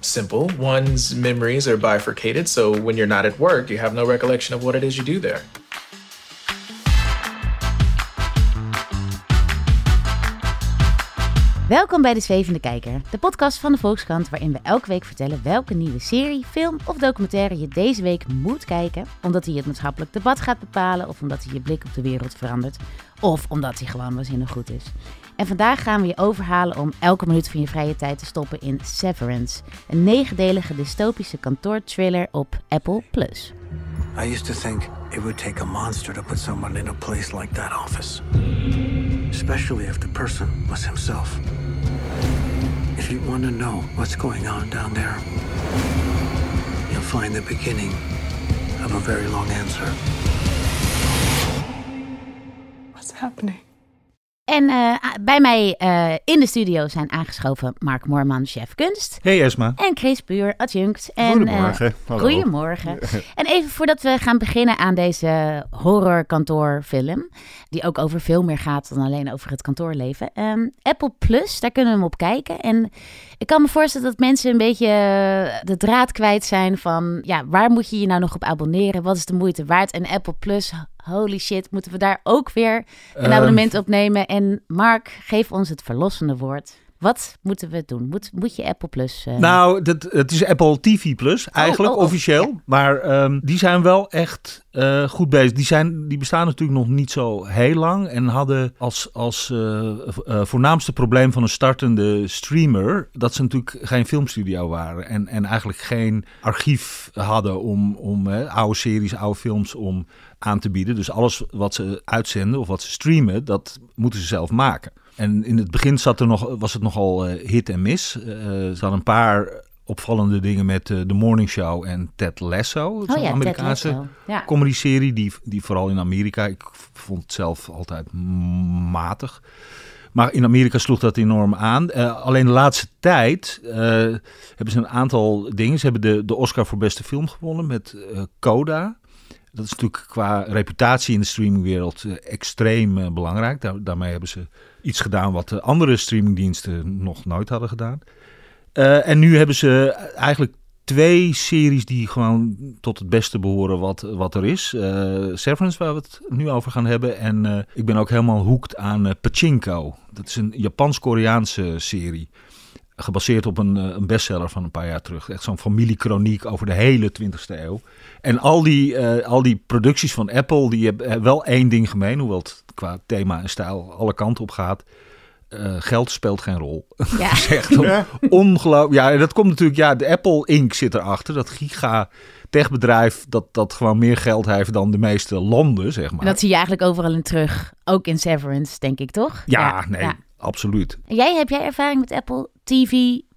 simple. One's memories are bifurcated, so when you're not at work, you have no recollection of what it is you do there. Welkom bij De Zwevende Kijker, de podcast van de Volkskrant waarin we elke week vertellen welke nieuwe serie, film of documentaire je deze week moet kijken. Omdat hij het maatschappelijk debat gaat bepalen of omdat hij je blik op de wereld verandert. Of omdat hij gewoon waanzinnig goed is. En vandaag gaan we je overhalen om elke minuut van je vrije tijd te stoppen in Severance. Een negendelige dystopische kantoorthriller op Apple+. I used to think it would take a monster to put someone in a place like that office. Especially if the person was himself. If you want to know what's going on down there, you'll find the beginning of a very long answer. What's happening? En eh, bij mij eh, in de studio zijn aangeschoven Mark Moorman, chef kunst. Hey Esma. En Chris Puur, adjunct. En, Goedemorgen. eh, Hallo. goedemorgen. En even voordat we gaan beginnen aan deze horrorkantoorfilm, die ook over veel meer gaat dan alleen over het kantoorleven. Ehm, Apple Plus, daar kunnen we hem op kijken. En ik kan me voorstellen dat mensen een beetje eh, de draad kwijt zijn van, ja, waar moet je je nou nog op abonneren? Wat is de moeite waard? En Apple Plus, holy shit, moeten we daar ook weer een Ehm, abonnement op nemen? En Mark, geef ons het verlossende woord. Wat moeten we doen? Moet, moet je Apple Plus... eh, Nou, dat, het is Apple TV Plus eigenlijk, oh, oh, officieel. Maar ehm, die zijn wel echt eh, goed bezig. Die, zijn, die bestaan natuurlijk nog niet zo heel lang. En hadden als, als eh, voornaamste probleem van een startende streamer... dat ze natuurlijk geen filmstudio waren. En, en eigenlijk geen archief hadden om, om oude series, oude films om aan te bieden. Dus alles wat ze uitzenden of wat ze streamen, dat moeten ze zelf maken. En in het begin zat er nog, was het nogal eh, hit en miss. Eh ze hadden een paar opvallende dingen met eh The Morning Show en Ted Lasso. Oh een ja, Amerikaanse. Ja. comedy-serie. Die, die vooral in Amerika, ik vond het zelf altijd matig. Maar in Amerika sloeg dat enorm aan. Eh, alleen de laatste tijd eh, hebben ze een aantal dingen. Ze hebben de, de Oscar voor beste film gewonnen met eh, Coda. Dat is natuurlijk qua reputatie in de streamingwereld eh, extreem eh, belangrijk. Daar, daarmee hebben ze iets gedaan wat de andere streamingdiensten nog nooit hadden gedaan. Eh, en nu hebben ze eigenlijk twee series die gewoon tot het beste behoren wat, wat er is. Eh, Severance, waar we het nu over gaan hebben. En eh, ik ben ook helemaal hoekt aan eh, Pachinko. Dat is een Japans-Koreaanse serie. Gebaseerd op een, eh, een bestseller van een paar jaar terug. Echt zo'n familiekroniek over de hele 20e eeuw. En al die, eh, al die producties van Apple, die hebben eh, wel één ding gemeen. Hoewel het qua thema en stijl alle kanten op gaat. Eh, geld speelt geen rol. Ja. Echt ongelooflijk. Ja, dat komt natuurlijk. Ja, de Apple Inc. zit erachter. Dat giga techbedrijf dat, dat gewoon meer geld heeft dan de meeste landen, zeg maar. En dat zie je eigenlijk overal in terug. Ook in Severance, denk ik, toch? ja, nee, absoluut. Jij, heb jij ervaring met Apple TV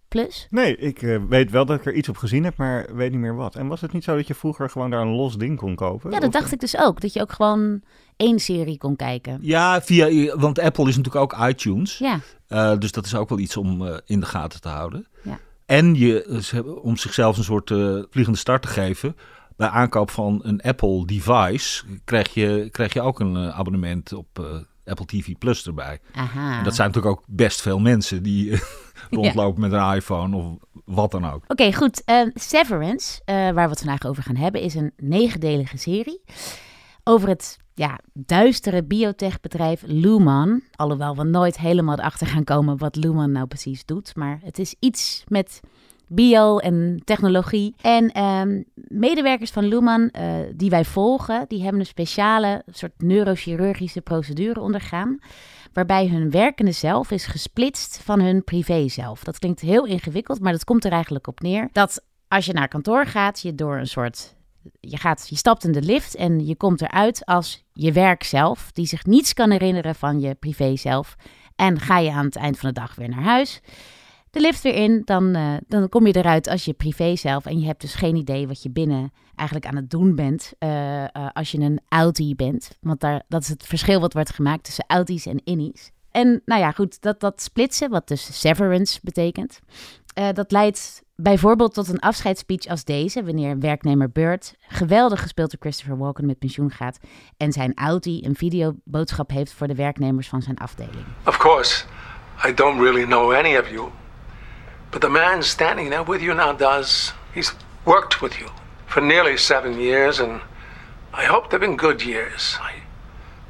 Plus? Nee, ik eh, weet wel dat ik er iets op gezien heb, maar weet niet meer wat. En was het niet zo dat je vroeger gewoon daar een los ding kon kopen? Ja, dat Of- dacht ik dus ook. Dat je ook gewoon één serie kon kijken. Ja, via, want Apple is natuurlijk ook iTunes. Ja, Eh, dus dat is ook wel iets om eh, in de gaten te houden. Ja. En je, ze hebben- om zichzelf een soort eh, vliegende start te geven. Bij aankoop van een Apple device krijg je, krijg je ook een eh, abonnement op eh, Apple TV Plus erbij. aha. En dat zijn natuurlijk ook best veel mensen die eh, rondlopen met een iPhone of wat dan ook. Oké, goed. Ehm, Severance, eh, waar we het vandaag over gaan hebben, is een negendelige serie. Over het ja, duistere biotechbedrijf Luman. Alhoewel we nooit helemaal erachter gaan komen wat Luman nou precies doet. Maar het is iets met bio en technologie. En ehm, medewerkers van Luman eh, die wij volgen, die hebben een speciale soort neurochirurgische procedure ondergaan. Waarbij hun werkende zelf is gesplitst van hun privé zelf. Dat klinkt heel ingewikkeld, maar dat komt er eigenlijk op neer. Dat als je naar kantoor gaat, je door een soort. Je, gaat, je stapt in de lift en je komt eruit als je werk zelf, die zich niets kan herinneren van je privé zelf. En ga je aan het eind van de dag weer naar huis. De lift weer in, dan, eh, dan kom je eruit als je privé zelf. En je hebt dus geen idee wat je binnen eigenlijk aan het doen bent eh, eh, als je een outie bent. Want daar, dat is het verschil wat wordt gemaakt tussen outies en innies. En nou ja, goed, dat, dat splitsen, wat dus severance betekent, dat leidt bijvoorbeeld tot een afscheidsspeech als deze, wanneer werknemer Burt, geweldig gespeeld door Christopher Walken, met pensioen gaat en zijn outie een videoboodschap heeft voor de werknemers van zijn afdeling. Of course, I don't really know any of you. But the man standing there with you now does. He's worked with you for nearly seven years, and I hope they've been good years. I,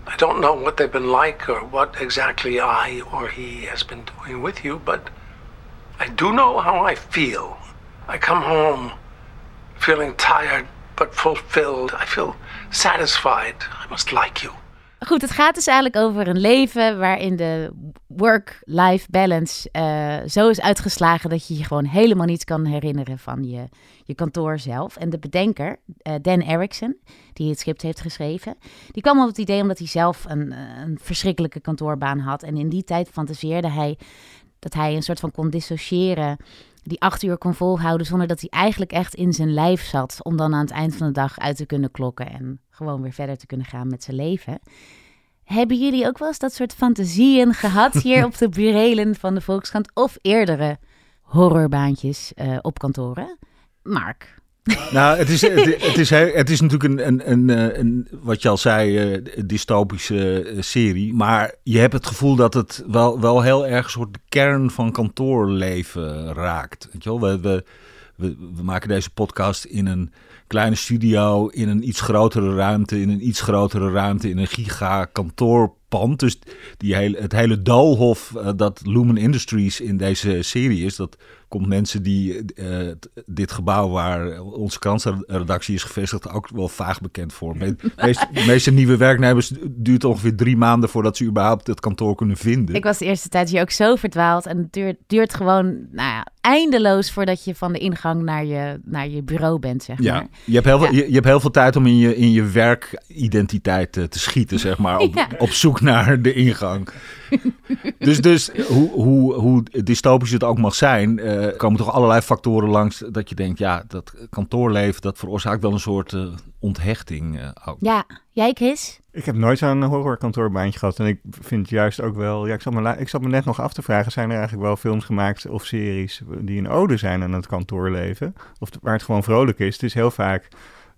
I don't know what they've been like or what exactly I or he has been doing with you, but I do know how I feel. I come home feeling tired but fulfilled. I feel satisfied. I must like you. Goed, het gaat dus eigenlijk over een leven waarin de work-life balance eh, zo is uitgeslagen dat je je gewoon helemaal niets kan herinneren van je, je kantoor zelf. En de bedenker, eh, Dan Erickson, die het script heeft geschreven, die kwam op het idee omdat hij zelf een, een verschrikkelijke kantoorbaan had. En in die tijd fantaseerde hij dat hij een soort van kon dissociëren die acht uur kon volhouden zonder dat hij eigenlijk echt in zijn lijf zat. Om dan aan het eind van de dag uit te kunnen klokken en gewoon weer verder te kunnen gaan met zijn leven. Hebben jullie ook wel eens dat soort fantasieën gehad hier op de burelen van de Volkskrant of eerdere horrorbaantjes uh, op kantoren? Mark. Nou, het is, het, is, het is natuurlijk een, een, een, eh, een, wat je al zei, uh, dystopische serie. Maar je hebt het gevoel dat het wel, wel heel erg een soort kern van kantoorleven raakt. Weet je wel? We, we, we, maken deze podcast in een kleine studio, in een iets grotere ruimte, in een iets grotere ruimte, in een giga Dus die hele, het hele doolhof uh, dat Lumen Industries in deze serie is, dat komt mensen die uh, dit gebouw waar onze krantenredactie is gevestigd ook wel vaag bekend voor. De meeste, meeste, nieuwe werknemers duurt ongeveer drie maanden voordat ze überhaupt het kantoor kunnen vinden. Ik was de eerste tijd hier ook zo verdwaald en het duurt, duurt gewoon nou ja, eindeloos voordat je van de ingang naar je, naar je bureau bent, zeg ja. maar. Je hebt heel, veel, je, je, hebt heel veel tijd om in je, in je werkidentiteit uh, te schieten, zeg maar, op, ja. op zoek naar de ingang. dus dus hoe, hoe, hoe dystopisch het ook mag zijn, uh, komen toch allerlei factoren langs dat je denkt, ja, dat kantoorleven, dat veroorzaakt wel een soort uh, onthechting uh, ook. Ja, jij Chris? Ik heb nooit zo'n horrorkantoorbaantje gehad en ik vind juist ook wel, ja, ik zat, me, ik zat me net nog af te vragen, zijn er eigenlijk wel films gemaakt of series die een ode zijn aan het kantoorleven? Of waar het gewoon vrolijk is? Het is heel vaak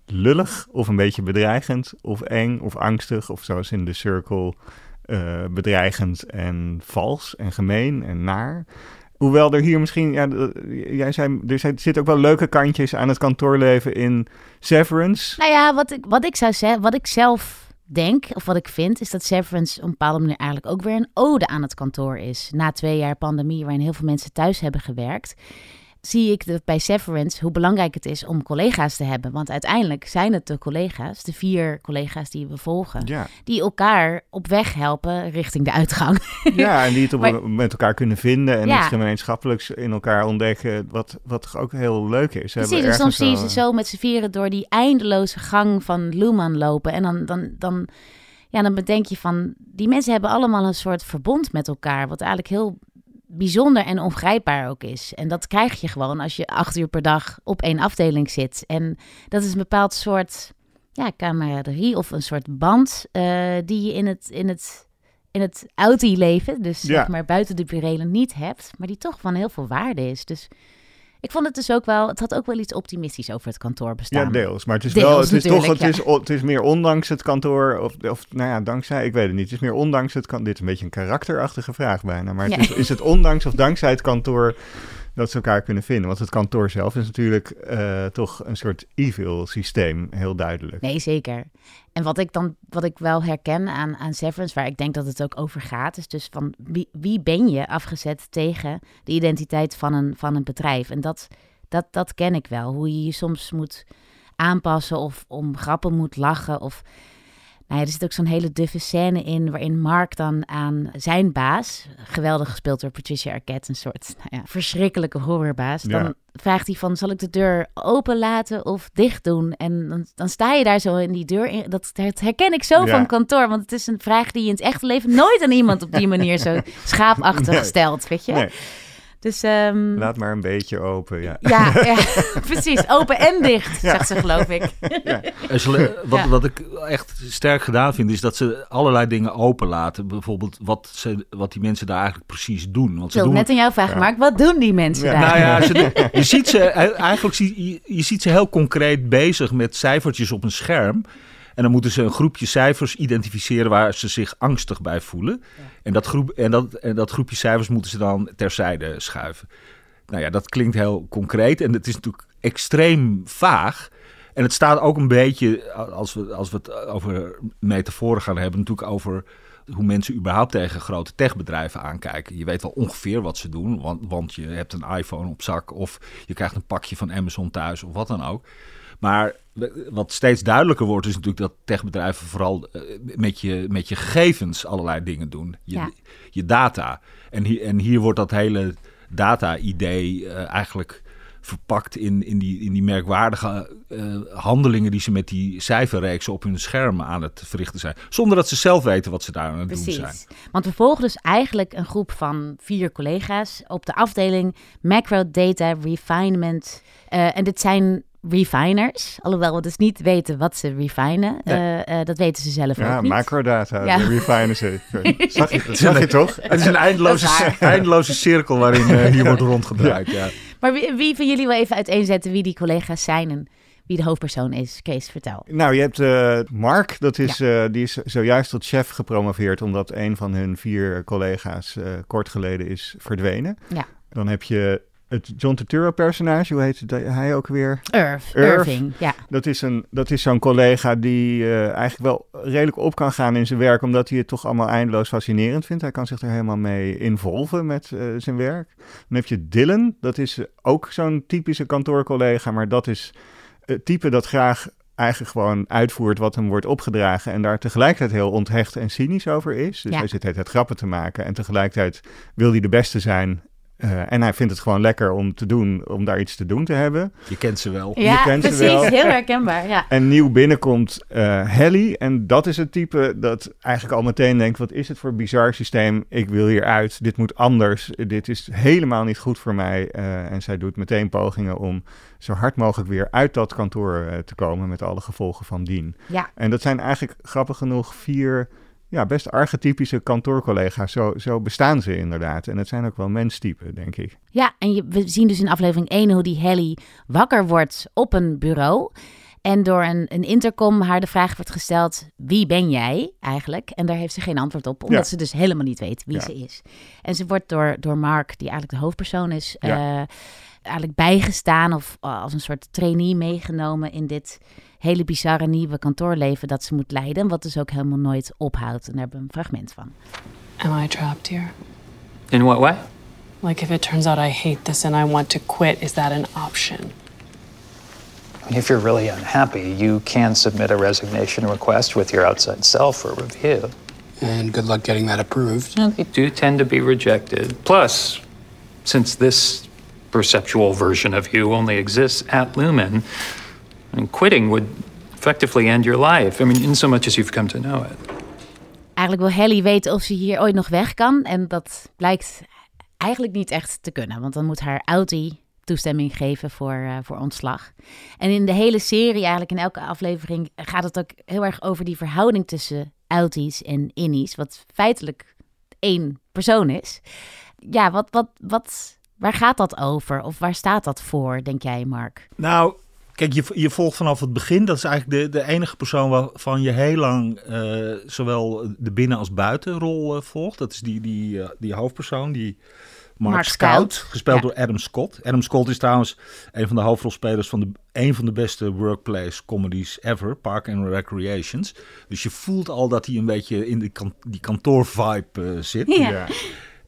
lullig of een beetje bedreigend of eng of angstig of zoals in The Circle... Uh, bedreigend en vals en gemeen en naar. Hoewel er hier misschien, ja, jij zei, er zitten ook wel leuke kantjes aan het kantoorleven in Severance. Nou ja, wat ik, wat ik zou zeggen, wat ik zelf denk, of wat ik vind, is dat Severance op een bepaalde manier eigenlijk ook weer een ode aan het kantoor is. Na twee jaar pandemie, waarin heel veel mensen thuis hebben gewerkt zie ik dat bij Severance hoe belangrijk het is om collega's te hebben. Want uiteindelijk zijn het de collega's, de vier collega's die we volgen, ja. die elkaar op weg helpen richting de uitgang. Ja, en die het op maar, met elkaar kunnen vinden en ja. iets gemeenschappelijks in elkaar ontdekken, wat, wat ook heel leuk is. Precies, dus soms zie je ze zo met z'n vieren door die eindeloze gang van Luhmann lopen en dan... dan, dan ja, dan bedenk je van, die mensen hebben allemaal een soort verbond met elkaar, wat eigenlijk heel bijzonder en ongrijpbaar ook is. En dat krijg je gewoon als je acht uur per dag op één afdeling zit. En dat is een bepaald soort ja, camaraderie of een soort band uh, die je in het, in het, in het auto-leven, dus ja. zeg maar buiten de burelen, niet hebt, maar die toch van heel veel waarde is. Dus ik vond het dus ook wel, het had ook wel iets optimistisch over het kantoor bestaan. Ja, deels. Maar het is deels wel, het is toch, het, ja. is, het is meer ondanks het kantoor, of, of nou ja, dankzij, ik weet het niet. Het is meer ondanks het kantoor, dit is een beetje een karakterachtige vraag bijna. Maar ja. het is, is het ondanks of dankzij het kantoor dat ze elkaar kunnen vinden. Want het kantoor zelf is natuurlijk uh, toch een soort evil systeem, heel duidelijk. Nee, zeker. En wat ik dan, wat ik wel herken aan, aan Severance, waar ik denk dat het ook over gaat, is dus van wie, wie ben je afgezet tegen de identiteit van een, van een bedrijf? En dat, dat, dat ken ik wel. Hoe je je soms moet aanpassen of om grappen moet lachen of... Nou ja, er zit ook zo'n hele duffe scène in waarin Mark dan aan zijn baas, geweldig gespeeld door Patricia Arquette, een soort nou ja, verschrikkelijke horrorbaas, dan Ja. vraagt hij van, zal ik de deur open laten of dicht doen? En dan, dan sta je daar zo in die deur. In, dat, dat herken ik zo van kantoor, want het is een vraag die je in het echte leven nooit aan iemand op die manier zo schaapachtig Nee. stelt, weet je? Nee. Dus, ehm, Laat maar een beetje open, ja. Ja, ja precies. Open en dicht, zegt ze geloof ik. Ja. Wat, wat ik echt sterk gedaan vind, is dat ze allerlei dingen openlaten. Bijvoorbeeld wat, ze, wat die mensen daar eigenlijk precies doen. Want Ik ze wil doen net aan jou vragen, Mark. Wat doen die mensen daar? Nou ja, ze, je ziet ze eigenlijk zie, je, je ziet ze heel concreet bezig met cijfertjes op een scherm. En dan moeten ze een groepje cijfers identificeren waar ze zich angstig bij voelen. En, dat groep, en, dat, en dat groepje cijfers moeten ze dan terzijde schuiven. Nou ja, dat klinkt heel concreet en het is natuurlijk extreem vaag. En het staat ook een beetje, als we, als we het over metaforen gaan hebben, natuurlijk over hoe mensen überhaupt tegen grote techbedrijven aankijken. Je weet wel ongeveer wat ze doen, want, want je hebt een iPhone op zak of je krijgt een pakje van Amazon thuis of wat dan ook. Maar wat steeds duidelijker wordt, is natuurlijk dat techbedrijven vooral eh, met je, met je gegevens allerlei dingen doen. Je, Ja. je data. En hier, en hier wordt dat hele data-idee eh, eigenlijk verpakt in, in, die, in die merkwaardige eh, handelingen die ze met die cijferreeksen op hun scherm aan het verrichten zijn. Zonder dat ze zelf weten wat ze daar aan het doen zijn. Precies. Want we volgen dus eigenlijk een groep van vier collega's op de afdeling Macro Data Refinement. Eh, en dit zijn refiners, alhoewel we dus niet weten wat ze refinen. Eh, eh, dat weten ze zelf Ja, ook niet. macrodata, Ja. de refinen ze. Zag je, zag je toch? Het is een eindeloze, eindeloze cirkel waarin hier wordt rondgedraaid. Ja. Maar wie, wie van jullie wil even uiteenzetten wie die collega's zijn en wie de hoofdpersoon is? Kees, vertel. Nou, je hebt eh, Mark, dat is, eh, die is zojuist tot chef gepromoveerd... omdat een van hun vier collega's eh, kort geleden is verdwenen. Ja. Dan heb je het John Turturro-personage, hoe heet het- hij ook weer? Irv, Irv. Irving, ja. Dat is, een, dat is zo'n collega die eh, eigenlijk wel redelijk op kan gaan in zijn werk, omdat hij het toch allemaal eindeloos fascinerend vindt. Hij kan zich er helemaal mee involven met eh, zijn werk. Dan heb je Dylan, dat is ook zo'n typische kantoorcollega, maar dat is het type dat graag eigenlijk gewoon uitvoert wat hem wordt opgedragen en daar tegelijkertijd heel onthecht en cynisch over is. Dus Ja. hij zit tijd grappen te maken en tegelijkertijd wil hij de beste zijn. Eh, en hij vindt het gewoon lekker om te doen, om daar iets te doen te hebben. Je kent ze wel. Ja, kent ze precies. wel. Heel herkenbaar, ja. En nieuw binnenkomt eh Helly. En dat is het type dat eigenlijk al meteen denkt: wat is het voor bizar systeem? Ik wil hieruit. Dit moet anders. Dit is helemaal niet goed voor mij. Eh, en zij doet meteen pogingen om zo hard mogelijk weer uit dat kantoor eh, te komen. Met alle gevolgen van dien. Ja. En dat zijn eigenlijk grappig genoeg vier. Ja, best archetypische kantoorcollega's. Zo, zo bestaan ze inderdaad. En het zijn ook wel menstypen, denk ik. Ja, en je, we zien dus in aflevering 1 hoe die Helly wakker wordt op een bureau. En door een, een intercom haar de vraag wordt gesteld: wie ben jij eigenlijk? En daar heeft ze geen antwoord op, omdat Ja. ze dus helemaal niet weet wie Ja. ze is. En ze wordt door, door Mark, die eigenlijk de hoofdpersoon is, Ja. eh, eigenlijk bijgestaan of eh, als een soort trainee meegenomen in dit hele bizarre nieuwe kantoorleven dat ze moet leiden. Wat dus ook helemaal nooit ophoudt. En daar hebben we een fragment van. Am I trapped here? In what way? Like, if it turns out I hate this and I want to quit, is that an option? I mean, if you're really unhappy, you can submit a resignation request with your outside self for review. And good luck getting that approved. And they do tend to be rejected. Plus, since this perceptual version of you only exists at Lumen, Mean, quitting would effectively end your life. I mean, in so much as you've come to know it. Eigenlijk wil Helly weten of ze hier ooit nog weg kan. En dat blijkt eigenlijk niet echt te kunnen. Want dan moet haar Audi toestemming geven voor, eh, voor ontslag. En in de hele serie, eigenlijk in elke aflevering, gaat het ook heel erg over die verhouding tussen Auties en Innies. Wat feitelijk één persoon is. Ja, wat, wat, wat, waar gaat dat over? Of waar staat dat voor, denk jij, Mark? Nou, kijk, je, je volgt vanaf het begin. Dat is eigenlijk de, de enige persoon waarvan je heel lang eh, zowel de binnen- als buitenrol eh, volgt. Dat is die, die, eh, die hoofdpersoon, die Mark, Mark Scout, Scout, gespeeld ja. door Adam Scott. Adam Scott is trouwens een van de hoofdrolspelers van de, een van de beste workplace comedies ever, Park and Recreations. Dus je voelt al dat hij een beetje in die, kan, die kantoorvibe zit. Ja.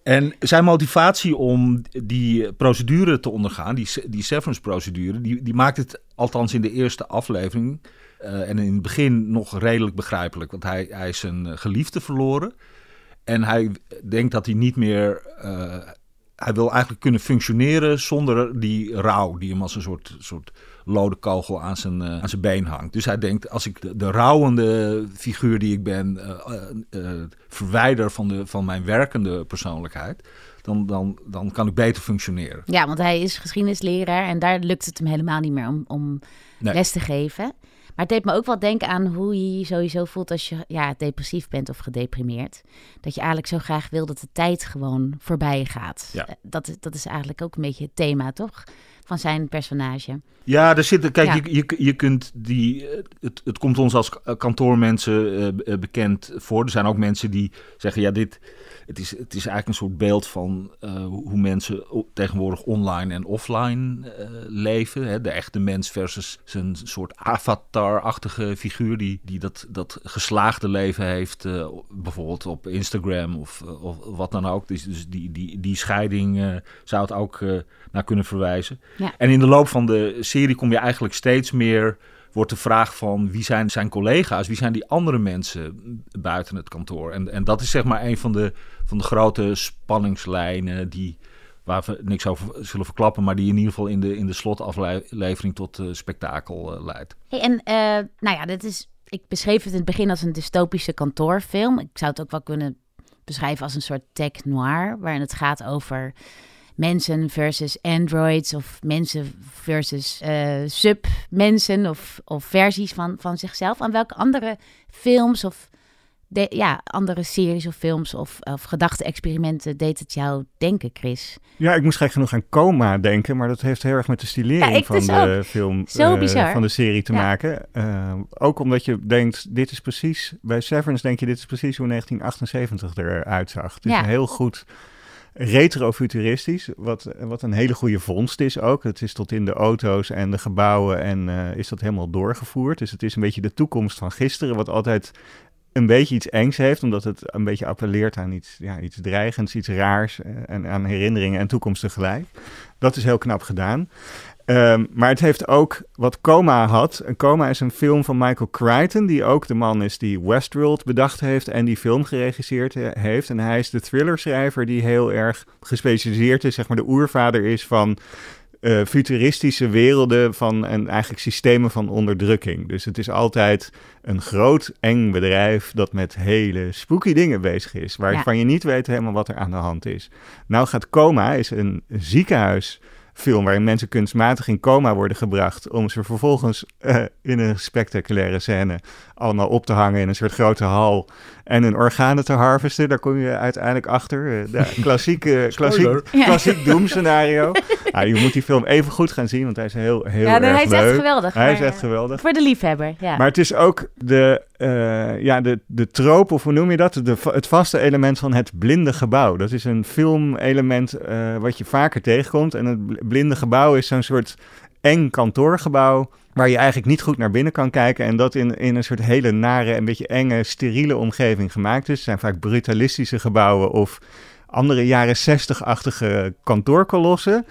En zijn motivatie om die procedure te ondergaan, die, die severance-procedure, die, die maakt het althans in de eerste aflevering eh, en in het begin nog redelijk begrijpelijk. Want hij, hij is een geliefde verloren en hij denkt dat hij niet meer eh, hij wil eigenlijk kunnen functioneren zonder die rouw die hem als een soort, soort lode kogel aan zijn, uh, aan zijn been hangt. Dus hij denkt, als ik de, de rouwende figuur die ik ben uh, uh, verwijder van, de, van mijn werkende persoonlijkheid, dan, dan, dan kan ik beter functioneren. Ja, want hij is geschiedenisleraar en daar lukt het hem helemaal niet meer om, om nee. les te geven. Maar het deed me ook wel denken aan hoe je je sowieso voelt als je ja, depressief bent of gedeprimeerd. Dat je eigenlijk zo graag wil dat de tijd gewoon voorbij gaat. Ja. Dat, dat is eigenlijk ook een beetje het thema, toch? Van zijn personage. Ja, er zitten. Kijk, ja. je, je, je kunt die. Het, het komt ons als kantoormensen uh, bekend voor. Er zijn ook mensen die zeggen: ja, dit het is, het is eigenlijk een soort beeld van uh, hoe mensen tegenwoordig online en offline uh, leven. Hè? De echte mens versus zijn soort avatar-achtige figuur die, die dat, dat geslaagde leven heeft. Bijvoorbeeld op Instagram of, of wat dan ook. Dus, dus die, die, die scheiding zou het ook naar kunnen verwijzen. Ja. En in de loop van de serie kom je eigenlijk steeds meer wordt de vraag van wie zijn zijn collega's, wie zijn die andere mensen buiten het kantoor. En, en dat is zeg maar een van de, van de grote spanningslijnen die, waar we niks over zullen verklappen, maar die in ieder geval in de, in de slotaflevering tot uh, spektakel uh, leidt. Hey, en uh, nou ja, dit is, ik beschreef het in het begin als een dystopische kantoorfilm. Ik zou het ook wel kunnen beschrijven als een soort tech noir, waarin het gaat over mensen versus androids of mensen versus uh, sub-mensen of, of versies van, van zichzelf. Aan welke andere films of de, ja, andere series of films of, of gedachte-experimenten deed het jou denken, Chris? Ja, ik moest gek genoeg aan Coma denken, maar dat heeft heel erg met de stilering ja, van dus de film, Zo uh, bizar. van de serie te Ja. maken. Uh, ook omdat je denkt, dit is precies, bij Severance denk je, dit is precies hoe 1978 eruit zag. Het is Ja. heel goed retrofuturistisch, wat, wat een hele goede vondst is ook. Het is tot in de auto's en de gebouwen en uh, is dat helemaal doorgevoerd. Dus het is een beetje de toekomst van gisteren, wat altijd een beetje iets engs heeft, omdat het een beetje appelleert aan iets, ja, iets dreigends, iets raars uh, en aan herinneringen en toekomst tegelijk. Dat is heel knap gedaan. Um, maar het heeft ook wat Coma had. En Coma is een film van Michael Crichton, die ook de man is die Westworld bedacht heeft en die film geregisseerd he heeft. En hij is de thrillerschrijver die heel erg gespecialiseerd is, zeg maar de oervader is van uh, futuristische werelden van en eigenlijk systemen van onderdrukking. Dus het is altijd een groot eng bedrijf dat met hele spooky dingen bezig is, waarvan ja. je niet weet helemaal wat er aan de hand is. Nou gaat Coma is een ziekenhuis film waarin mensen kunstmatig in coma worden gebracht om ze vervolgens uh, in een spectaculaire scène allemaal op te hangen in een soort grote hal en hun organen te harvesten. Daar kom je uiteindelijk achter. Uh, de klassieke, klassiek, Ja. klassiek doemscenario. nou, je moet die film even goed gaan zien, want hij is heel, heel Ja, erg hij is leuk. echt geweldig. Hij is echt eh, geweldig. Voor de liefhebber, ja. Maar het is ook de, uh, ja, de, de trope, of hoe noem je dat? De, het vaste element van het blinde gebouw. Dat is een filmelement uh, wat je vaker tegenkomt. En het blinde gebouw is zo'n soort eng kantoorgebouw waar je eigenlijk niet goed naar binnen kan kijken. En dat in, in een soort hele nare, een beetje enge, steriele omgeving gemaakt is. Het zijn vaak brutalistische gebouwen of andere jaren 60-achtige kantoorkolossen.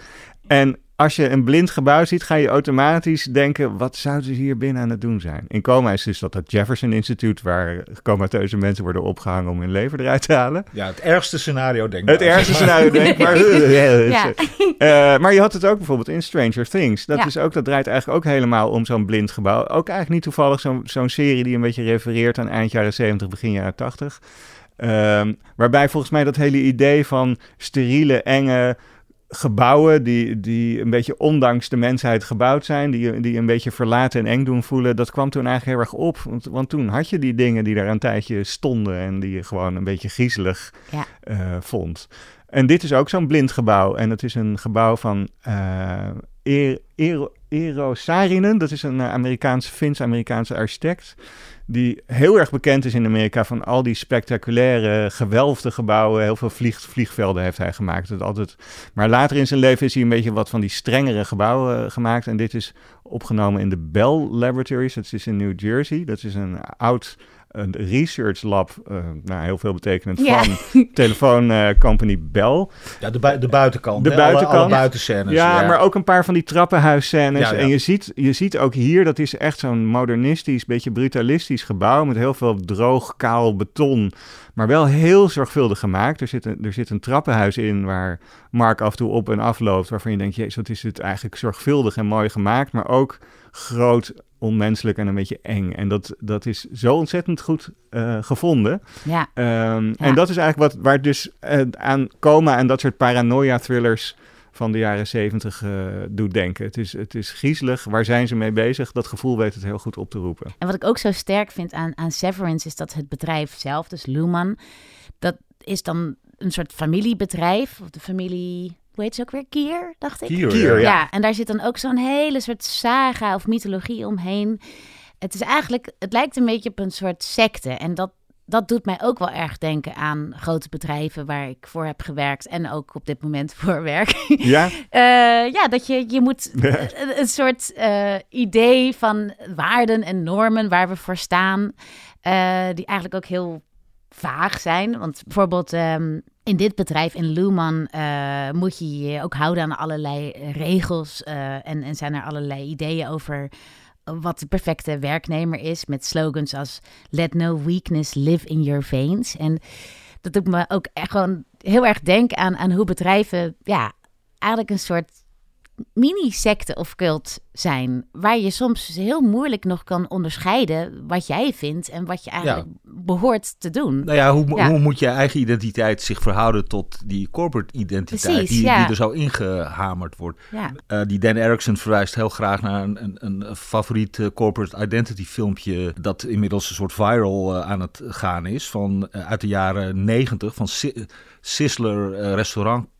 En als je een blind gebouw ziet, ga je automatisch denken: wat zouden ze hier binnen aan het doen zijn? In coma is dus dat het Jefferson Instituut, waar comateuze mensen worden opgehangen om hun leven eruit te halen. Ja, het ergste scenario denk ik. Het ergste scenario denk ik, maar. Ja. Uh, maar je had het ook bijvoorbeeld in Stranger Things. Dat, Ja. is ook, dat draait eigenlijk ook helemaal om zo'n blind gebouw. Ook eigenlijk niet toevallig zo'n zo'n serie die een beetje refereert aan eind jaren 70, begin jaren 80. Um, waarbij volgens mij dat hele idee van steriele, enge gebouwen die, die een beetje ondanks de mensheid gebouwd zijn, die, die een beetje verlaten en eng doen voelen, dat kwam toen eigenlijk heel erg op. Want, want toen had je die dingen die daar een tijdje stonden en die je gewoon een beetje griezelig Ja. uh, vond. En dit is ook zo'n blind gebouw. En het is een gebouw van uh, Eero, Eero, Saarinen. Dat is een uh, Amerikaanse, Fins-Amerikaanse architect. Die heel erg bekend is in Amerika van al die spectaculaire, gewelfde gebouwen. Heel veel vlieg, vliegvelden heeft hij gemaakt. Het altijd... Maar later in zijn leven is hij een beetje wat van die strengere gebouwen uh, gemaakt. En dit is opgenomen in de Bell Laboratories. Dat is in New Jersey. Dat is een oud een research lab, uh, nou heel veel betekenend, Ja. van telefooncompany Bell. Ja, de, de buitenkant. De hè? Alle- buitenkant. Alle, buitenscènes. Ja, maar ook een paar van die trappenhuisscènes. Ja, ja. En je ziet, je ziet ook hier, dat is echt zo'n modernistisch, beetje brutalistisch gebouw met heel veel droog, kaal beton. Maar wel heel zorgvuldig gemaakt. Er zit een, er zit een trappenhuis in waar Mark af en toe op en af loopt. Waarvan je denkt, jezus, wat is het eigenlijk zorgvuldig en mooi gemaakt. Maar ook groot, onmenselijk en een beetje eng. En dat, dat is zo ontzettend goed eh, gevonden. Ja. Ehm, Ja. En dat is eigenlijk wat, waar dus eh, aan coma en dat soort paranoia-thrillers van de jaren zeventig eh, doet denken. Het is, het is griezelig. Waar zijn ze mee bezig? Dat gevoel weet het heel goed op te roepen. En wat ik ook zo sterk vind aan, aan Severance is dat het bedrijf zelf, dus Luhmann, dat is dan een soort familiebedrijf. Of de familie, hoe heet ze ook weer? Kier, dacht ik? Kier, Kier, ja. Ja, en daar zit dan ook zo'n hele soort saga of mythologie omheen. Het is eigenlijk, het lijkt een beetje op een soort secte. En dat, dat doet mij ook wel erg denken aan grote bedrijven waar ik voor heb gewerkt. En ook op dit moment voor werk. Ja? Eh, ja, dat je, je moet een, een soort eh, idee van waarden en normen waar we voor staan, eh, die eigenlijk ook heel vaag zijn. Want bijvoorbeeld ehm, in dit bedrijf, in Luhmann, eh, moet je je ook houden aan allerlei regels eh, en, en zijn er allerlei ideeën over wat de perfecte werknemer is met slogans als let no weakness live in your veins. En dat doet me ook echt gewoon heel erg denken aan, aan hoe bedrijven ja, eigenlijk een soort mini-secte of cult zijn. Waar je soms heel moeilijk nog kan onderscheiden wat jij vindt en wat je eigenlijk behoort te doen. Nou ja hoe, Ja. hoe moet je eigen identiteit zich verhouden tot die corporate identiteit Precies, die, ja. die er zo ingehamerd wordt? Eh, die Dan Erickson verwijst heel graag naar een, een, een favoriet eh, corporate identity filmpje dat inmiddels een soort viral eh, aan het gaan is van uit de jaren negentig van Si- Sizzler eh,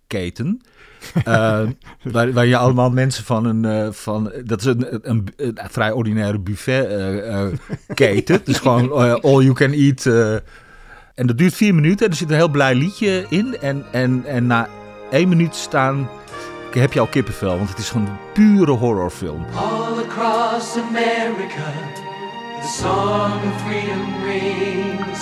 restaurantketen. Eh, waar, waar je allemaal mensen van een, eh, van, dat is een, een, een vrij ordinaire buffet eh, eh, keten. Dus gewoon all you can eat. eh. en dat duurt vier minuten en er zit een heel blij liedje in. En, en, en na één minuut staan heb je al kippenvel, want het is gewoon een pure horrorfilm. All across America, the song of freedom rings.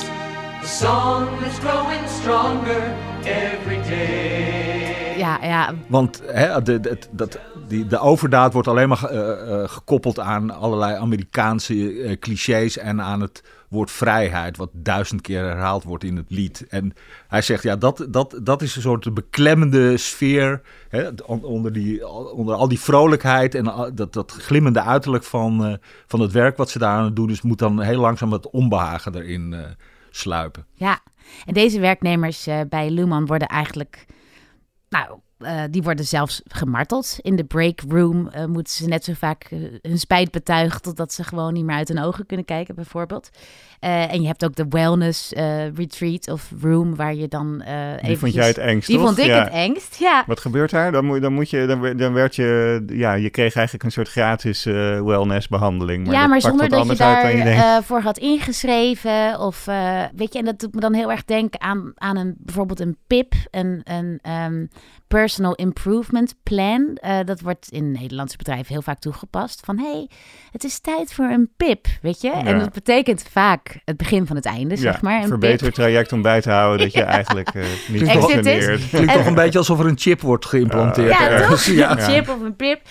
The song that's growing stronger every day. Ja, ja, Want hè, de, de, het- dat, die, de overdaad wordt alleen maar eh, eh, gekoppeld aan allerlei Amerikaanse eh, clichés en aan het woord vrijheid, wat duizend keer herhaald wordt in het lied. En hij zegt, ja, dat, dat, dat is een soort beklemmende sfeer hè, on- onder, die, onder al die vrolijkheid en dat, dat glimmende uiterlijk van, eh, van het werk wat ze daar aan het doen is, moet dan heel langzaam het onbehagen erin eh, sluipen. Ja, en deze werknemers eh, bij Luhmann worden eigenlijk, nou, eh, die worden zelfs gemarteld. In de break room eh, moeten ze net zo vaak eh, hun spijt betuigen totdat ze gewoon niet meer uit hun ogen kunnen kijken, bijvoorbeeld. En je hebt ook de wellness retreat of room waar je dan eh Die vond jij het engst, Die toch? vond ik Ja. het engst, ja. Wat gebeurt daar? Dan, moet, dan, moet je, dan, werd- dan werd je, ja, je kreeg eigenlijk een soort gratis eh wellnessbehandeling. ja, dat maar zonder dat je anders uit daar dan je denkt. eh, voor had ingeschreven. Of weet je, en dat doet me dan heel erg denken aan, aan een, bijvoorbeeld een PIP, een, een ehm, Personal Improvement Plan. Eh, dat wordt in Nederlandse bedrijven heel vaak toegepast. Van hé, hey, het is tijd voor een PIP, weet je? En dat betekent vaak het begin van het einde, zeg maar. Een verbeter PIP. traject om bij te houden dat je eigenlijk eh, niet functioneert. Klinkt En- toch een beetje alsof er een chip wordt geïmplanteerd. Ja, toch? Ja. Een chip of een pip.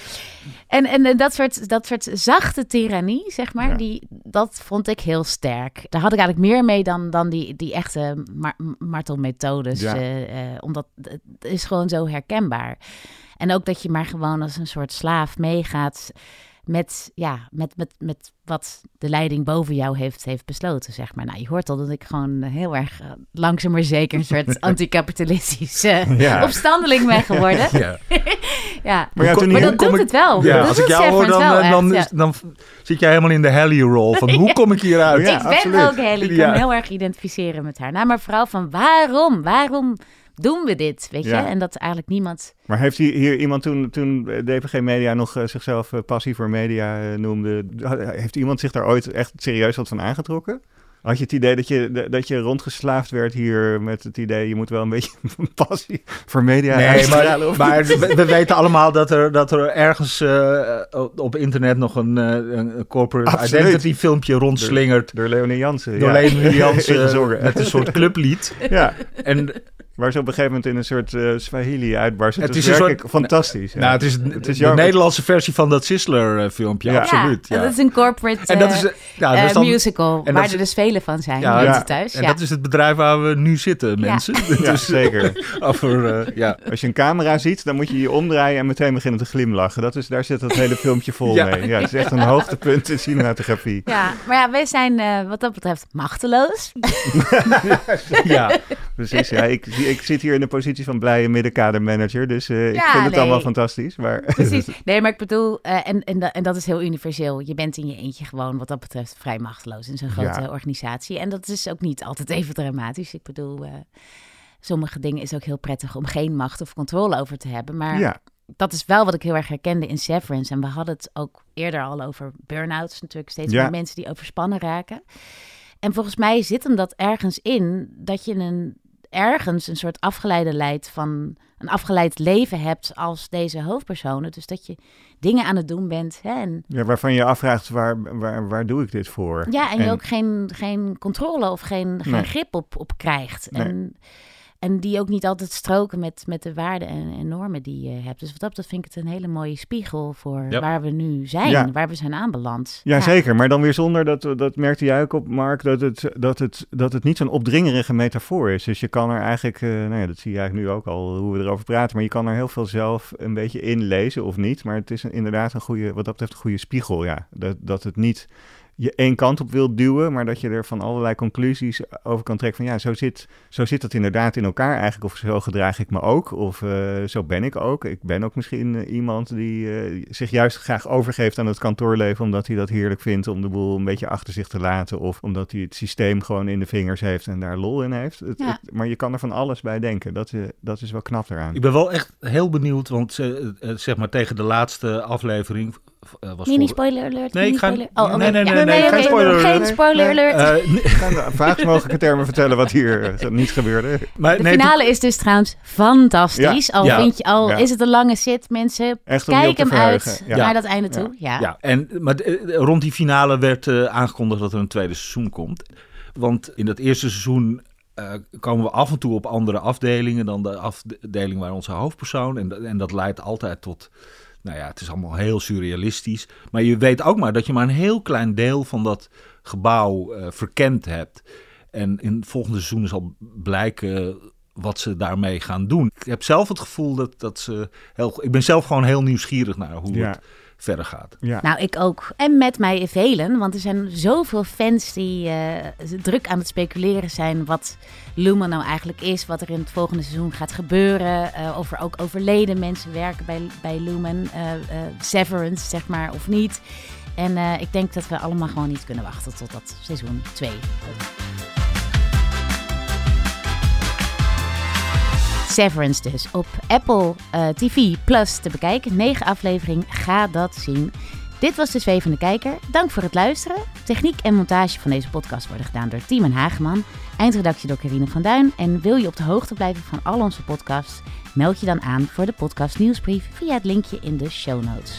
En, en, dat, soort, dat soort zachte tirannie, zeg maar, die, dat vond ik heel sterk. Daar had ik eigenlijk meer mee dan, dan die, die echte mar- martelmethodes. Ja. eh, eh, omdat het is gewoon zo herkenbaar. En ook dat je maar gewoon als een soort slaaf meegaat met, ja, met, met, met wat de leiding boven jou heeft, heeft besloten, zeg maar. Nou, je hoort al dat ik gewoon heel erg eh, langzaam maar zeker een soort anticapitalistische Ja. opstandeling ben geworden. Ja. ja. Maar ja, dat doet het wel. Ja, dat als ik jou hoor, dan, wel eh, dan, is- dan zit jij helemaal in de Hallie-rol. Van hoe kom ik hieruit? Ja, ik ben absoluut. ook Haley. Ik kan me heel erg identificeren met haar. Nou, maar vooral van waarom? Waarom doen we dit? Weet je? En dat eigenlijk niemand... Maar heeft hier, hier iemand toen, toen DPG Media nog eh, zichzelf eh, passief voor media eh, noemde, heeft iemand zich daar ooit echt serieus wat van aangetrokken? Had je het idee dat je, dat je rondgeslaafd werd hier met het idee... je moet wel een beetje een passie voor media Nee, uitstralen, maar, of maar niet? we, we weten allemaal dat er, dat er ergens op internet nog een, een corporate Absoluut. identity filmpje rondslingert. Door Leonie Jansen. Door ja. Leonie Jansen met een soort clublied. Ja. En Waar ze op een gegeven moment in een soort eh Swahili uitbarst. Het, Het is is een werkelijk soort- fantastisch. ja. Nou, het is, Het is de. Nederlandse versie van dat Sizzler-filmpje, Ja. absoluut. Ja, Ja, dat is een corporate En dat is, eh, ja, eh, dat is dan- musical, en waar dat er is- dus vele van zijn. Ja, mensen ja. thuis. En ja. dat is het bedrijf waar we nu zitten, mensen. Ja, zeker. Over, eh, ja. Als je een camera ziet, dan moet je je omdraaien en meteen beginnen te glimlachen. Dat is, daar zit dat hele filmpje vol Ja. mee. Ja, het is echt een hoogtepunt in cinematografie. Ja, maar ja, wij zijn eh, wat dat betreft machteloos. Ja, precies. Ja, ik, ik zit hier in de positie van blije middenkadermanager, dus eh, ik Ja, vind het nee. allemaal fantastisch. Maar... Precies. Nee, maar ik bedoel, eh, en, en, da- en dat is heel universeel. Je bent in je eentje gewoon wat dat betreft vrij machteloos in zo'n grote Ja. organisatie. En dat is ook niet altijd even dramatisch. Ik bedoel, eh, sommige dingen is ook heel prettig om geen macht of controle over te hebben. Maar Ja. dat is wel wat ik heel erg herkende in Severance. En we hadden het ook eerder al over burn-outs natuurlijk. Steeds Ja. meer mensen die overspannen raken. En volgens mij zit hem dat ergens in dat je een, ergens een soort afgeleide leidt van een afgeleid leven hebt als deze hoofdpersonen. Dus dat je dingen aan het doen bent. Hè, en, Ja, waarvan je afvraagt, waar, waar, waar doe ik dit voor? ja, en je ook geen, geen controle of geen, geen Nee. grip op, op krijgt. Nee. En, die ook niet altijd stroken met, met de waarden en, en normen die je hebt. Dus wat dat betreft vind ik het een hele mooie spiegel voor Ja. waar we nu zijn, Ja. waar we zijn aanbeland. Ja, zeker. Maar dan weer zonder, dat, dat merkte jij ook op, Mark, dat het, dat het, dat het niet zo'n opdringerige metafoor is. Dus je kan er eigenlijk, eh, nou ja, dat zie je eigenlijk nu ook al, hoe we erover praten, maar je kan er heel veel zelf een beetje inlezen of niet. Maar het is een- inderdaad een goede, wat dat betreft een goede spiegel, ja. Dat, dat het niet je één kant op wilt duwen, maar dat je er van allerlei conclusies over kan trekken van ja, zo zit, zo zit dat inderdaad in elkaar eigenlijk. Of zo gedraag ik me ook, of eh, zo ben ik ook. Ik ben ook misschien eh, iemand die eh, zich juist graag overgeeft aan het kantoorleven, omdat hij dat heerlijk vindt om de boel een beetje achter zich te laten. Of omdat hij het systeem gewoon in de vingers heeft en daar lol in heeft. Het- Ja. het- maar je kan er van alles bij denken. Dat, is dat is wel knap eraan. Ik ben wel echt heel benieuwd, want zeg maar tegen de laatste aflevering... eh, was Mini spoiler alert. Nee, ik ga... Oh, nee, nee, Ja. nee, nee, Nee, geen spoiler geen alert. spoiler alert. Eh, ga in vaagst mogelijke termen vertellen wat hier eh, niet gebeurde. Maar De finale is dus trouwens fantastisch. Ja. Al, Ja. vind je, al Ja. is het een lange zit, mensen. Echt kijk hem uit naar dat einde toe. Ja. Ja, en, maar eh, rond die finale werd eh, aangekondigd dat er een tweede seizoen komt. Want in dat eerste seizoen eh, komen we af en toe op andere afdelingen dan de afdeling waar onze hoofdpersoon. En, en dat leidt altijd tot, nou ja, het is allemaal heel surrealistisch. Maar je weet ook maar dat je maar een heel klein deel van dat gebouw eh, verkend hebt. En in het volgende seizoen zal blijken wat ze daarmee gaan doen. Ik heb zelf het gevoel dat, dat ze heel... Ik ben zelf gewoon heel nieuwsgierig naar hoe Ja. het verder gaat. Ja. Nou, ik ook. En met mij velen, want er zijn zoveel fans die eh, druk aan het speculeren zijn wat Lumen nou eigenlijk is, wat er in het volgende seizoen gaat gebeuren, eh, of er ook overleden mensen werken bij, bij Lumen, eh, eh, Severance zeg maar, of niet. En eh, ik denk dat we allemaal gewoon niet kunnen wachten tot dat seizoen 2. Severance dus op Apple eh, TV Plus te bekijken. 9 aflevering, ga dat zien. Dit was de Zwevende Kijker. Dank voor het luisteren. Techniek en montage van deze podcast worden gedaan door Timon Hageman. Eindredactie door Carine van Duin. En wil je op de hoogte blijven van al onze podcasts? Meld je dan aan voor de podcast nieuwsbrief via het linkje in de show notes.